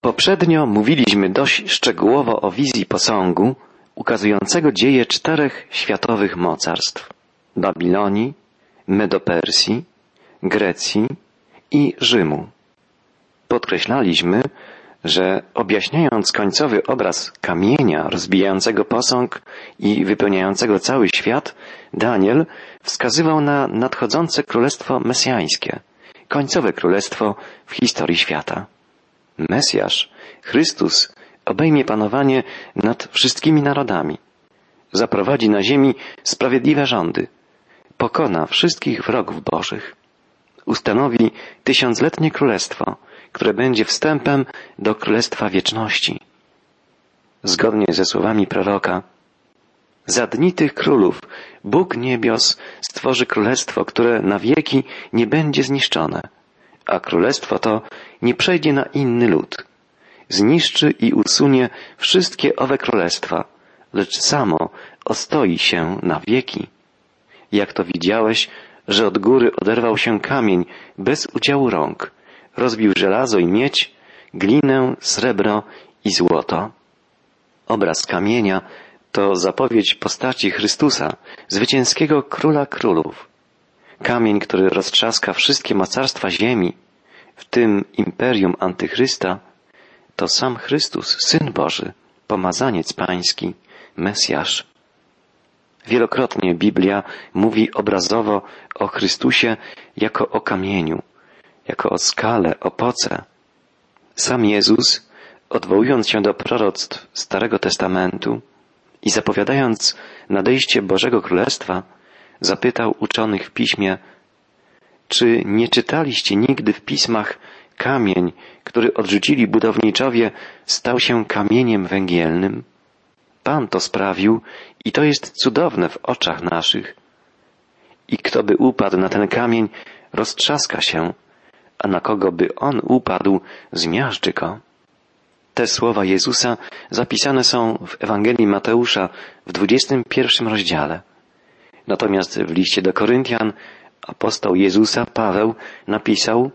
Poprzednio mówiliśmy dość szczegółowo o wizji posągu ukazującego dzieje czterech światowych mocarstw Babilonii, Medopersji, Grecji i Rzymu. Podkreślaliśmy, że objaśniając końcowy obraz kamienia rozbijającego posąg i wypełniającego cały świat, Daniel wskazywał na nadchodzące królestwo mesjańskie, końcowe królestwo w historii świata. Mesjasz, Chrystus, obejmie panowanie nad wszystkimi narodami. Zaprowadzi na ziemi sprawiedliwe rządy. Pokona wszystkich wrogów bożych. Ustanowi tysiącletnie królestwo, które będzie wstępem do królestwa wieczności. Zgodnie ze słowami proroka, za dni tych królów Bóg niebios stworzy królestwo, które na wieki nie będzie zniszczone, a królestwo to nie przejdzie na inny lud. Zniszczy i usunie wszystkie owe królestwa, lecz samo ostoi się na wieki. Jak to widziałeś, że od góry oderwał się kamień bez udziału rąk, rozbił żelazo i miedź, glinę, srebro i złoto. Obraz kamienia to zapowiedź postaci Chrystusa, zwycięskiego króla królów. Kamień, który roztrzaska wszystkie mocarstwa ziemi, w tym imperium antychrysta, to sam Chrystus, Syn Boży, pomazaniec pański, Mesjasz. Wielokrotnie Biblia mówi obrazowo o Chrystusie jako o kamieniu, jako o skale, o poce. Sam Jezus, odwołując się do proroctw Starego Testamentu i zapowiadając nadejście Bożego Królestwa, zapytał uczonych w piśmie, czy nie czytaliście nigdy w pismach kamień, który odrzucili budowniczowie, stał się kamieniem węgielnym? Pan to sprawił i to jest cudowne w oczach naszych. I kto by upadł na ten kamień, roztrzaska się, a na kogo by on upadł, zmiażdży go. Te słowa Jezusa zapisane są w Ewangelii Mateusza w 21 rozdziale. Natomiast w liście do Koryntian apostoł Jezusa Paweł napisał,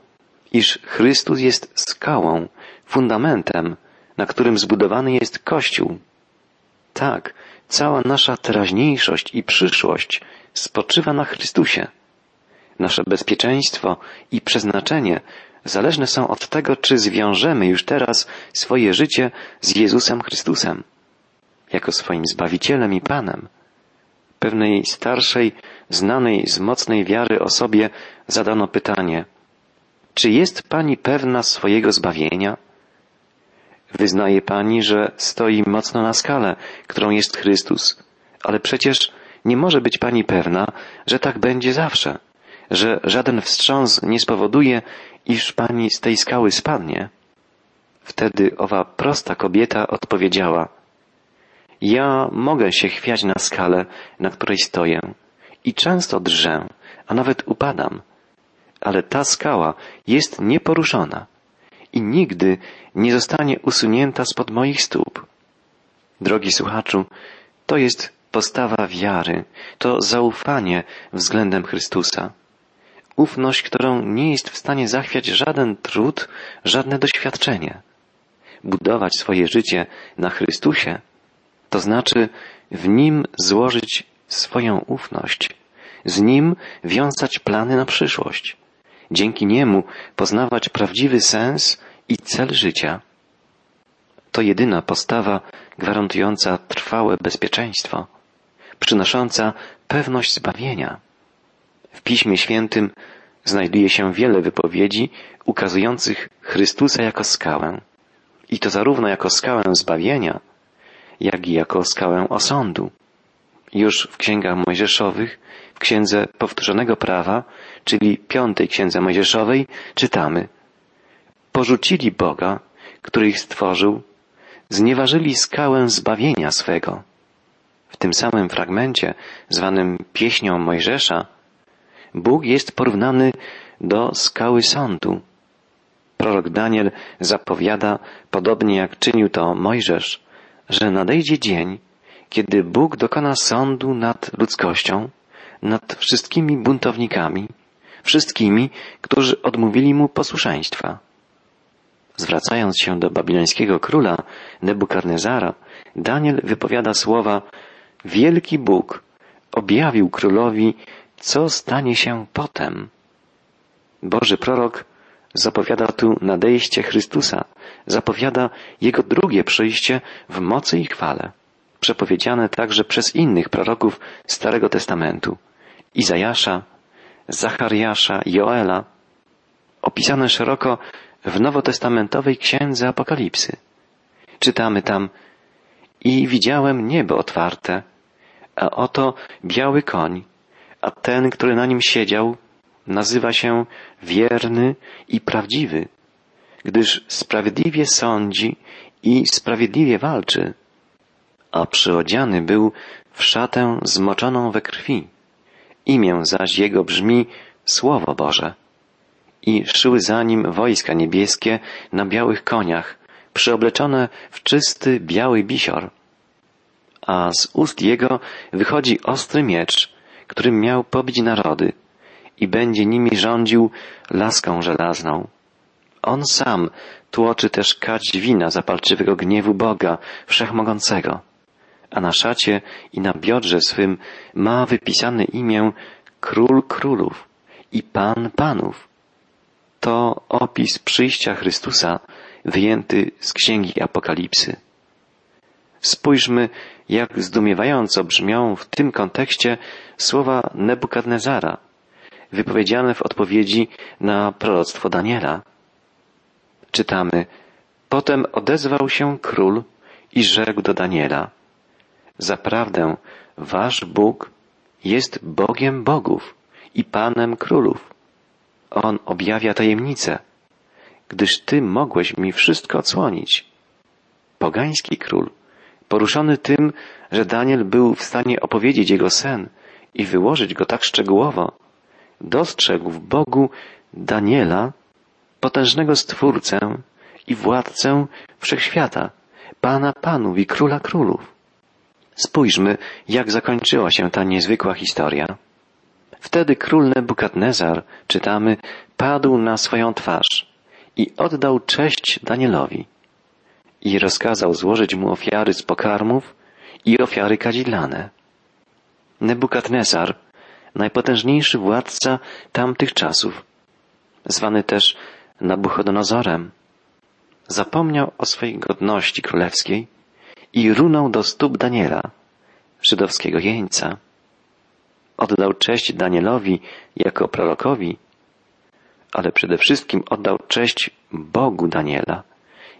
iż Chrystus jest skałą, fundamentem, na którym zbudowany jest Kościół. Tak, cała nasza teraźniejszość i przyszłość spoczywa na Chrystusie. Nasze bezpieczeństwo i przeznaczenie zależne są od tego, czy zwiążemy już teraz swoje życie z Jezusem Chrystusem, jako swoim Zbawicielem i Panem. Pewnej starszej, znanej z mocnej wiary osobie zadano pytanie, czy jest Pani pewna swojego zbawienia? Wyznaje Pani, że stoi mocno na skale, którą jest Chrystus, ale przecież nie może być Pani pewna, że tak będzie zawsze że żaden wstrząs nie spowoduje, iż pani z tej skały spadnie. Wtedy owa prosta kobieta odpowiedziała, ja mogę się chwiać na skale, na której stoję i często drżę, a nawet upadam, ale ta skała jest nieporuszona i nigdy nie zostanie usunięta spod moich stóp. Drogi słuchaczu, to jest postawa wiary, to zaufanie względem Chrystusa ufność, którą nie jest w stanie zachwiać żaden trud, żadne doświadczenie. Budować swoje życie na Chrystusie, to znaczy w Nim złożyć swoją ufność, z Nim wiązać plany na przyszłość, dzięki Niemu poznawać prawdziwy sens i cel życia. To jedyna postawa gwarantująca trwałe bezpieczeństwo, przynosząca pewność zbawienia. W Piśmie Świętym znajduje się wiele wypowiedzi ukazujących Chrystusa jako skałę. I to zarówno jako skałę zbawienia, jak i jako skałę osądu. Już w księgach mojżeszowych, w księdze powtórzonego prawa, czyli piątej księdze mojżeszowej, czytamy Porzucili Boga, który ich stworzył, znieważyli skałę zbawienia swego. W tym samym fragmencie, zwanym pieśnią Mojżesza, Bóg jest porównany do skały sądu. Prorok Daniel zapowiada, podobnie jak czynił to Mojżesz, że nadejdzie dzień, kiedy Bóg dokona sądu nad ludzkością, nad wszystkimi buntownikami, wszystkimi, którzy odmówili mu posłuszeństwa. Zwracając się do babilońskiego króla Nebukadnezara, Daniel wypowiada słowa Wielki Bóg objawił królowi, co stanie się potem. Boży prorok zapowiada tu nadejście Chrystusa, zapowiada Jego drugie przyjście w mocy i chwale, przepowiedziane także przez innych proroków Starego Testamentu, Izajasza, Zachariasza, Joela, opisane szeroko w nowotestamentowej księdze Apokalipsy. Czytamy tam i widziałem niebo otwarte, a oto biały koń, a ten, który na nim siedział, nazywa się wierny i prawdziwy, gdyż sprawiedliwie sądzi i sprawiedliwie walczy, a przyodziany był w szatę zmoczoną we krwi. Imię zaś jego brzmi Słowo Boże. I szły za nim wojska niebieskie na białych koniach, przyobleczone w czysty biały bisior. A z ust jego wychodzi ostry miecz, którym miał pobić narody i będzie nimi rządził laską żelazną. On sam tłoczy też kać wina zapalczywego gniewu Boga Wszechmogącego, a na szacie i na biodrze swym ma wypisane imię Król Królów i Pan Panów. To opis przyjścia Chrystusa wyjęty z Księgi Apokalipsy. Spójrzmy, jak zdumiewająco brzmią w tym kontekście słowa Nebukadnezara, wypowiedziane w odpowiedzi na proroctwo Daniela. Czytamy, potem odezwał się król i rzekł do Daniela, zaprawdę wasz Bóg jest Bogiem Bogów i Panem Królów. On objawia tajemnice, gdyż Ty mogłeś mi wszystko odsłonić. Pogański król, poruszony tym, że Daniel był w stanie opowiedzieć jego sen i wyłożyć go tak szczegółowo, dostrzegł w Bogu Daniela, potężnego Stwórcę i władcę wszechświata, Pana Panów i Króla Królów. Spójrzmy, jak zakończyła się ta niezwykła historia. Wtedy król Nebukadnezar, czytamy, padł na swoją twarz i oddał cześć Danielowi i rozkazał złożyć mu ofiary z pokarmów i ofiary kadzidlane. Nebukadnezar najpotężniejszy władca tamtych czasów, zwany też Nabuchodonozorem, zapomniał o swej godności królewskiej i runął do stóp Daniela, żydowskiego jeńca. Oddał cześć Danielowi jako prorokowi, ale przede wszystkim oddał cześć Bogu Daniela,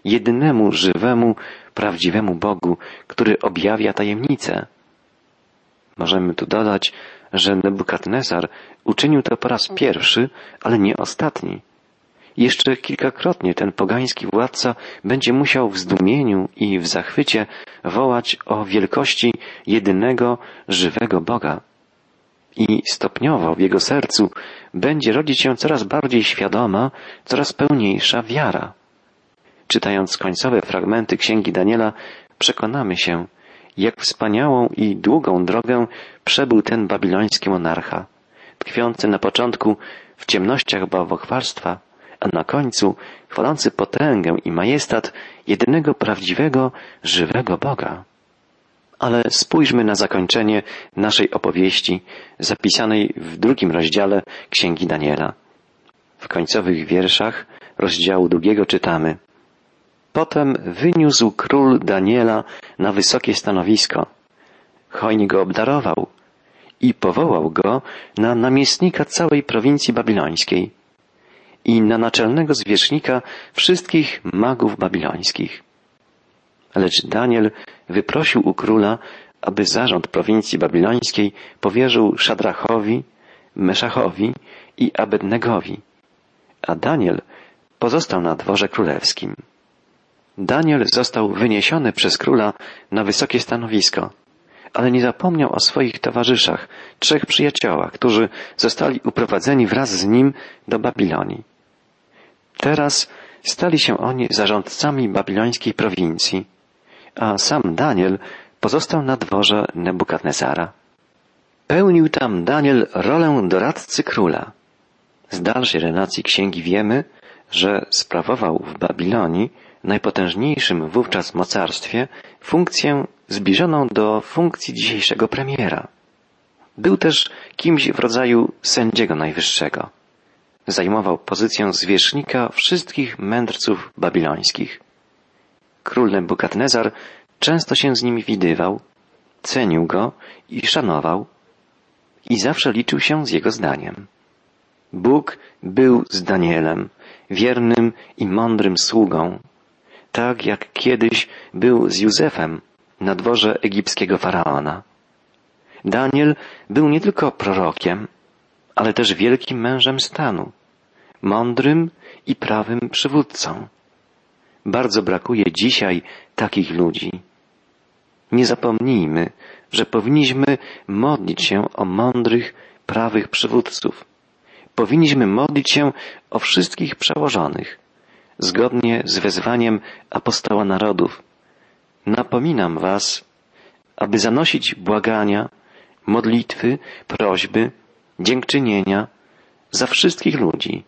jedynemu żywemu, prawdziwemu Bogu, który objawia tajemnice. Możemy tu dodać, że Nebukadnezar uczynił to po raz pierwszy, ale nie ostatni. Jeszcze kilkakrotnie ten pogański władca będzie musiał w zdumieniu i w zachwycie wołać o wielkości jedynego żywego Boga. I stopniowo w jego sercu będzie rodzić się coraz bardziej świadoma, coraz pełniejsza wiara. Czytając końcowe fragmenty Księgi Daniela, przekonamy się, jak wspaniałą i długą drogę przebył ten babiloński monarcha, tkwiący na początku w ciemnościach bałwochwalstwa, a na końcu chwalący potęgę i majestat jedynego prawdziwego, żywego Boga. Ale spójrzmy na zakończenie naszej opowieści zapisanej w drugim rozdziale Księgi Daniela. W końcowych wierszach rozdziału drugiego czytamy Potem wyniósł król Daniela na wysokie stanowisko. Hojnie go obdarował i powołał go na namiestnika całej prowincji babilońskiej i na naczelnego zwierzchnika wszystkich magów babilońskich. Lecz Daniel wyprosił u króla, aby zarząd prowincji babilońskiej powierzył Szadrachowi, Meszachowi i Abednegowi, a Daniel pozostał na dworze królewskim. Daniel został wyniesiony przez króla na wysokie stanowisko, ale nie zapomniał o swoich towarzyszach, trzech przyjaciołach, którzy zostali uprowadzeni wraz z nim do Babilonii. Teraz stali się oni zarządcami babilońskiej prowincji, a sam Daniel pozostał na dworze Nebukadnezara. Pełnił tam Daniel rolę doradcy króla. Z dalszej relacji księgi wiemy, że sprawował w Babilonii, najpotężniejszym wówczas mocarstwie, funkcję zbliżoną do funkcji dzisiejszego premiera. Był też kimś w rodzaju sędziego najwyższego. Zajmował pozycję zwierzchnika wszystkich mędrców babilońskich. Król Nebukadnezar często się z nimi widywał, cenił go i szanował i zawsze liczył się z jego zdaniem. Bóg był z Danielem, wiernym i mądrym sługą, tak jak kiedyś był z Józefem na dworze egipskiego faraona. Daniel był nie tylko prorokiem, ale też wielkim mężem stanu, mądrym i prawym przywódcą. Bardzo brakuje dzisiaj takich ludzi. Nie zapomnijmy, że powinniśmy modlić się o mądrych, prawych przywódców. Powinniśmy modlić się o wszystkich przełożonych, zgodnie z wezwaniem apostoła narodów. Napominam was, aby zanosić błagania, modlitwy, prośby, dziękczynienia za wszystkich ludzi,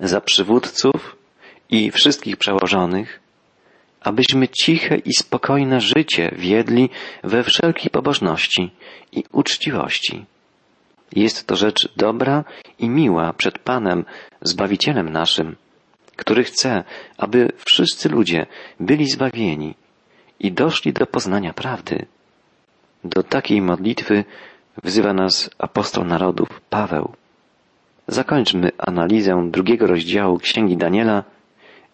za przywódców i wszystkich przełożonych, abyśmy ciche i spokojne życie wiedli we wszelkiej pobożności i uczciwości. Jest to rzecz dobra i miła przed Panem, Zbawicielem naszym, który chce, aby wszyscy ludzie byli zbawieni i doszli do poznania prawdy. Do takiej modlitwy wzywa nas apostoł narodów Paweł. Zakończmy analizę drugiego rozdziału Księgi Daniela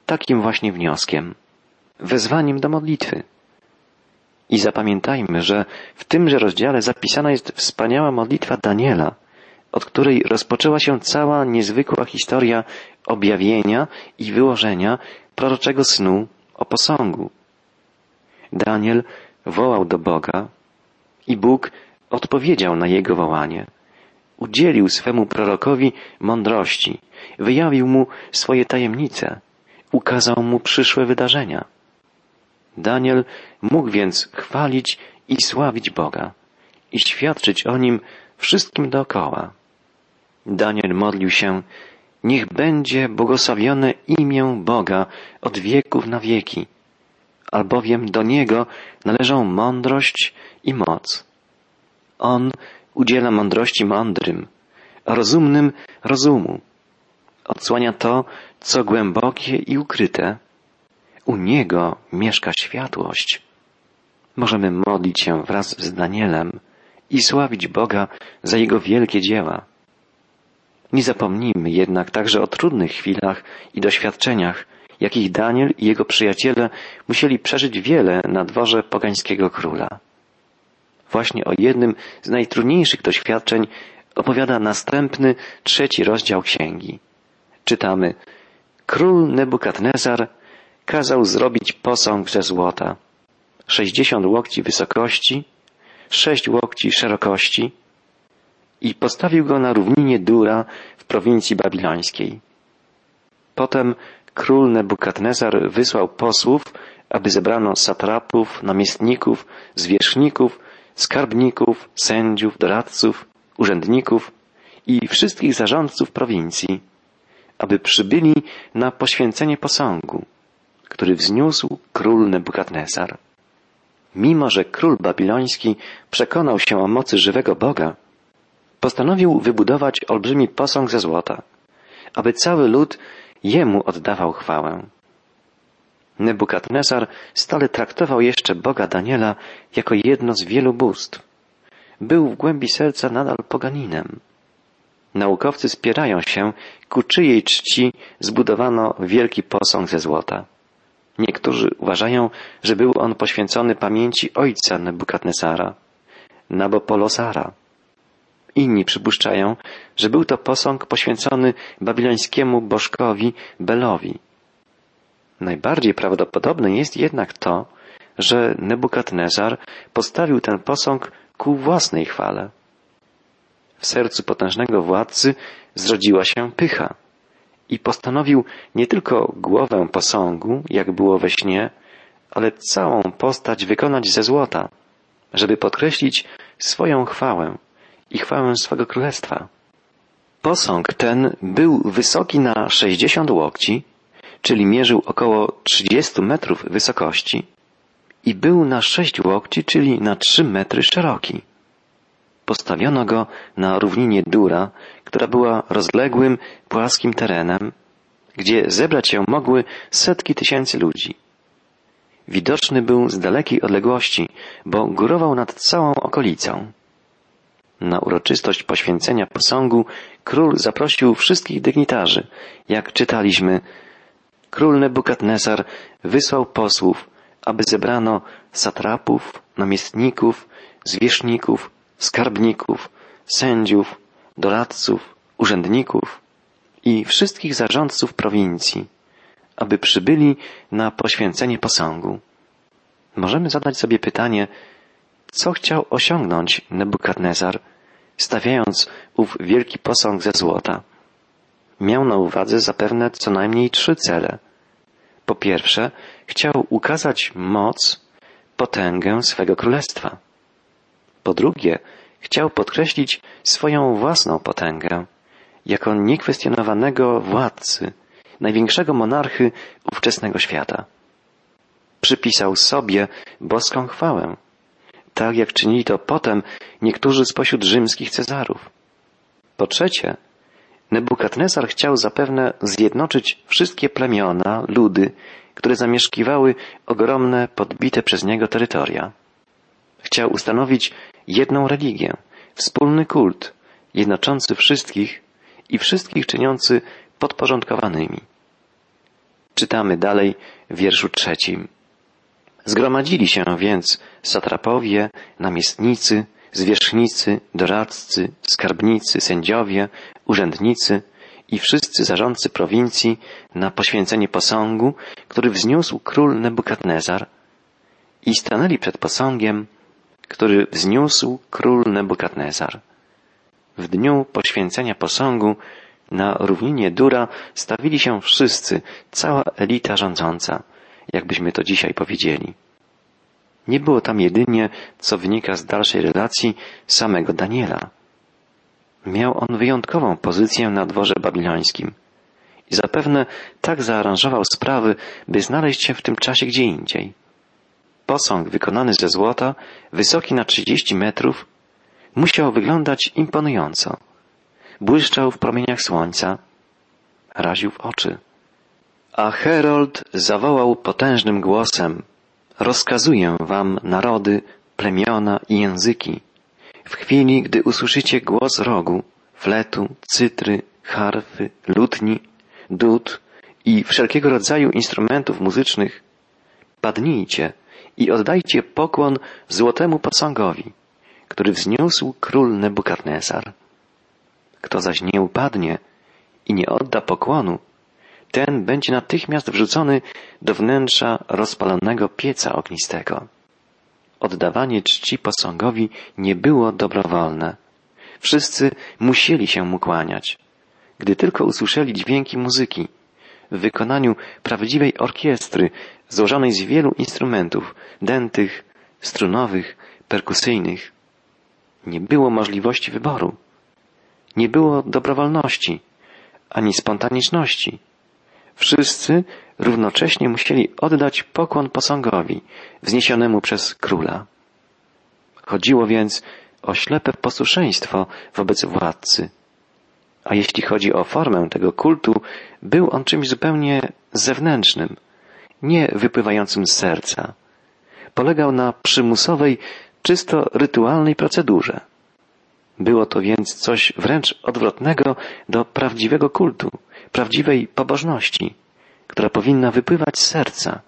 takim właśnie wnioskiem, wezwaniem do modlitwy. I zapamiętajmy, że w tymże rozdziale zapisana jest wspaniała modlitwa Daniela, od której rozpoczęła się cała niezwykła historia objawienia i wyłożenia proroczego snu o posągu. Daniel wołał do Boga i Bóg odpowiedział na jego wołanie. Udzielił swemu prorokowi mądrości, wyjawił mu swoje tajemnice, ukazał mu przyszłe wydarzenia. Daniel mógł więc chwalić i sławić Boga i świadczyć o nim wszystkim dookoła. Daniel modlił się, niech będzie błogosławione imię Boga od wieków na wieki, albowiem do Niego należą mądrość i moc. On udziela mądrości mądrym, a rozumnym rozumu. Odsłania to, co głębokie i ukryte. U Niego mieszka światłość. Możemy modlić się wraz z Danielem i sławić Boga za Jego wielkie dzieła. Nie zapomnijmy jednak także o trudnych chwilach i doświadczeniach, jakich Daniel i jego przyjaciele musieli przeżyć wiele na dworze pogańskiego króla. Właśnie o jednym z najtrudniejszych doświadczeń opowiada następny, trzeci rozdział księgi. Czytamy, król Nebukadnezar kazał zrobić posąg ze złota, sześćdziesiąt łokci wysokości, sześć łokci szerokości i postawił go na równinie Dura w prowincji babilońskiej. Potem król Nebukadnezar wysłał posłów, aby zebrano satrapów, namiestników, zwierzchników, skarbników, sędziów, doradców, urzędników i wszystkich zarządców prowincji, aby przybyli na poświęcenie posągu, który wzniósł król Nebukadnezar. Mimo, że król babiloński przekonał się o mocy żywego Boga, postanowił wybudować olbrzymi posąg ze złota, aby cały lud jemu oddawał chwałę. Nebukadnezar stale traktował jeszcze Boga Daniela jako jedno z wielu bóstw. Był w głębi serca nadal poganinem. Naukowcy spierają się, ku czyjej czci zbudowano wielki posąg ze złota. Niektórzy uważają, że był on poświęcony pamięci ojca Nebukadnezara, Nabopolosara. Inni przypuszczają, że był to posąg poświęcony babilońskiemu bożkowi Belowi. Najbardziej prawdopodobne jest jednak to, że Nebukadnezar postawił ten posąg ku własnej chwale. W sercu potężnego władcy zrodziła się pycha i postanowił nie tylko głowę posągu, jak było we śnie, ale całą postać wykonać ze złota, żeby podkreślić swoją chwałę i chwałę swego królestwa. Posąg ten był wysoki na 60 łokci, czyli mierzył około 30 metrów wysokości i był na 6 łokci, czyli na 3 metry szeroki. Postawiono go na równinie Dura, która była rozległym, płaskim terenem, gdzie zebrać się mogły setki tysięcy ludzi. Widoczny był z dalekiej odległości, bo górował nad całą okolicą. Na uroczystość poświęcenia posągu król zaprosił wszystkich dygnitarzy. Jak czytaliśmy, król Nebukadnesar wysłał posłów, aby zebrano satrapów, namiestników, zwierzchników, skarbników, sędziów, doradców, urzędników i wszystkich zarządców prowincji, aby przybyli na poświęcenie posągu. Możemy zadać sobie pytanie, co chciał osiągnąć Nebukadnezar, stawiając ów wielki posąg ze złota. Miał na uwadze zapewne co najmniej trzy cele. Po pierwsze, chciał ukazać moc, potęgę swego królestwa. Po drugie, chciał podkreślić swoją własną potęgę, jako niekwestionowanego władcy, największego monarchy ówczesnego świata. Przypisał sobie boską chwałę, tak jak czynili to potem niektórzy spośród rzymskich cezarów. Po trzecie, Nebukadnezar chciał zapewne zjednoczyć wszystkie plemiona, ludy, które zamieszkiwały ogromne, podbite przez niego terytoria. Chciał ustanowić jedną religię, wspólny kult, jednoczący wszystkich i wszystkich czyniący podporządkowanymi. Czytamy dalej w wierszu trzecim. Zgromadzili się więc satrapowie, namiestnicy, zwierzchnicy, doradcy, skarbnicy, sędziowie, urzędnicy i wszyscy zarządcy prowincji na poświęcenie posągu, który wzniósł król Nebukadnezar i stanęli przed posągiem, który wzniósł król Nebukadnezar. W dniu poświęcenia posągu na równinie Dura stawili się wszyscy, cała elita rządząca, jakbyśmy to dzisiaj powiedzieli. Nie było tam jedynie, co wynika z dalszej relacji, samego Daniela. Miał on wyjątkową pozycję na dworze babilońskim i zapewne tak zaaranżował sprawy, by znaleźć się w tym czasie gdzie indziej. Posąg wykonany ze złota, wysoki na trzydzieści metrów, musiał wyglądać imponująco. Błyszczał w promieniach słońca, raził w oczy. A Herold zawołał potężnym głosem, rozkazuję wam narody, plemiona i języki. W chwili, gdy usłyszycie głos rogu, fletu, cytry, harfy, lutni, dud i wszelkiego rodzaju instrumentów muzycznych, padnijcie i oddajcie pokłon złotemu posągowi, który wzniósł król Nebukadnesar. Kto zaś nie upadnie i nie odda pokłonu, ten będzie natychmiast wrzucony do wnętrza rozpalonego pieca ognistego. Oddawanie czci posągowi nie było dobrowolne. Wszyscy musieli się mu kłaniać. Gdy tylko usłyszeli dźwięki muzyki, w wykonaniu prawdziwej orkiestry, złożonej z wielu instrumentów, dętych, strunowych, perkusyjnych, nie było możliwości wyboru. Nie było dobrowolności, ani spontaniczności. Wszyscy równocześnie musieli oddać pokłon posągowi, wzniesionemu przez króla. Chodziło więc o ślepe posłuszeństwo wobec władcy. A jeśli chodzi o formę tego kultu, był on czymś zupełnie zewnętrznym, nie wypływającym z serca. Polegał na przymusowej, czysto rytualnej procedurze. Było to więc coś wręcz odwrotnego do prawdziwego kultu, prawdziwej pobożności, która powinna wypływać z serca,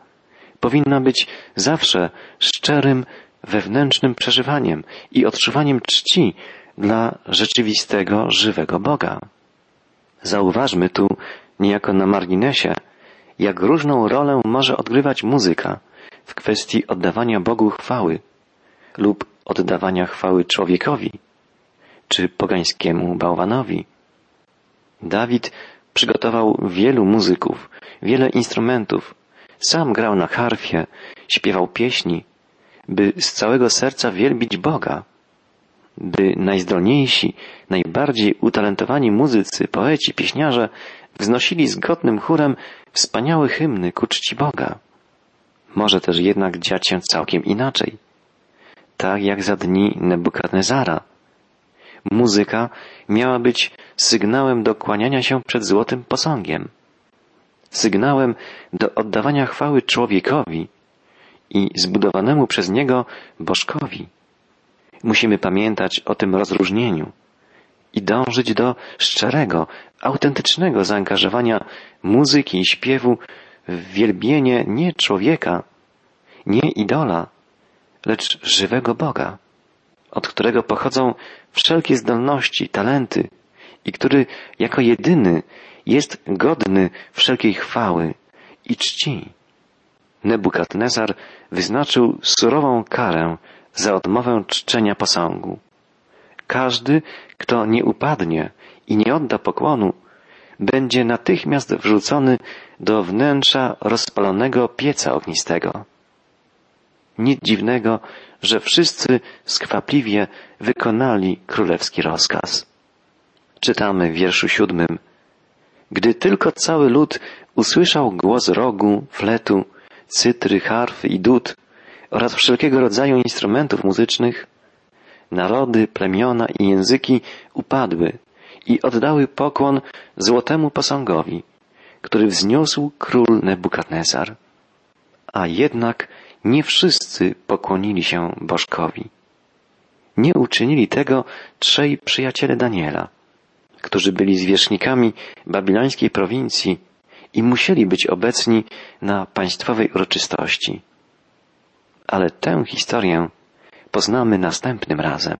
powinna być zawsze szczerym, wewnętrznym przeżywaniem i odczuwaniem czci dla rzeczywistego, żywego Boga. Zauważmy tu, niejako na marginesie, jak różną rolę może odgrywać muzyka w kwestii oddawania Bogu chwały lub oddawania chwały człowiekowi czy pogańskiemu bałwanowi. Dawid przygotował wielu muzyków, wiele instrumentów. Sam grał na harfie, śpiewał pieśni, by z całego serca wielbić Boga. by najzdolniejsi, najbardziej utalentowani muzycy, poeci, pieśniarze wznosili zgodnym chórem wspaniałe hymny ku czci Boga. Może też jednak dziać się całkiem inaczej. Tak jak za dni Nebukadnezara. Muzyka miała być sygnałem do kłaniania się przed złotym posągiem. Sygnałem do oddawania chwały człowiekowi i zbudowanemu przez niego bożkowi. Musimy pamiętać o tym rozróżnieniu i dążyć do szczerego, autentycznego zaangażowania muzyki i śpiewu w wielbienie nie człowieka, nie idola, lecz żywego Boga, od którego pochodzą wszelkie zdolności, talenty i który jako jedyny jest godny wszelkiej chwały i czci. Nebukadnezar wyznaczył surową karę za odmowę czczenia posągu. Każdy, kto nie upadnie i nie odda pokłonu, będzie natychmiast wrzucony do wnętrza rozpalonego pieca ognistego. Nic dziwnego, że wszyscy skwapliwie wykonali królewski rozkaz. Czytamy w wierszu siódmym. Gdy tylko cały lud usłyszał głos rogu, fletu, cytry, harfy i dud oraz wszelkiego rodzaju instrumentów muzycznych, narody, plemiona i języki upadły i oddały pokłon złotemu posągowi, który wzniósł król Nebukadnezar. A jednak nie wszyscy pokłonili się Bożkowi. Nie uczynili tego trzej przyjaciele Daniela, którzy byli zwierzchnikami babilońskiej prowincji i musieli być obecni na państwowej uroczystości. Ale tę historię poznamy następnym razem.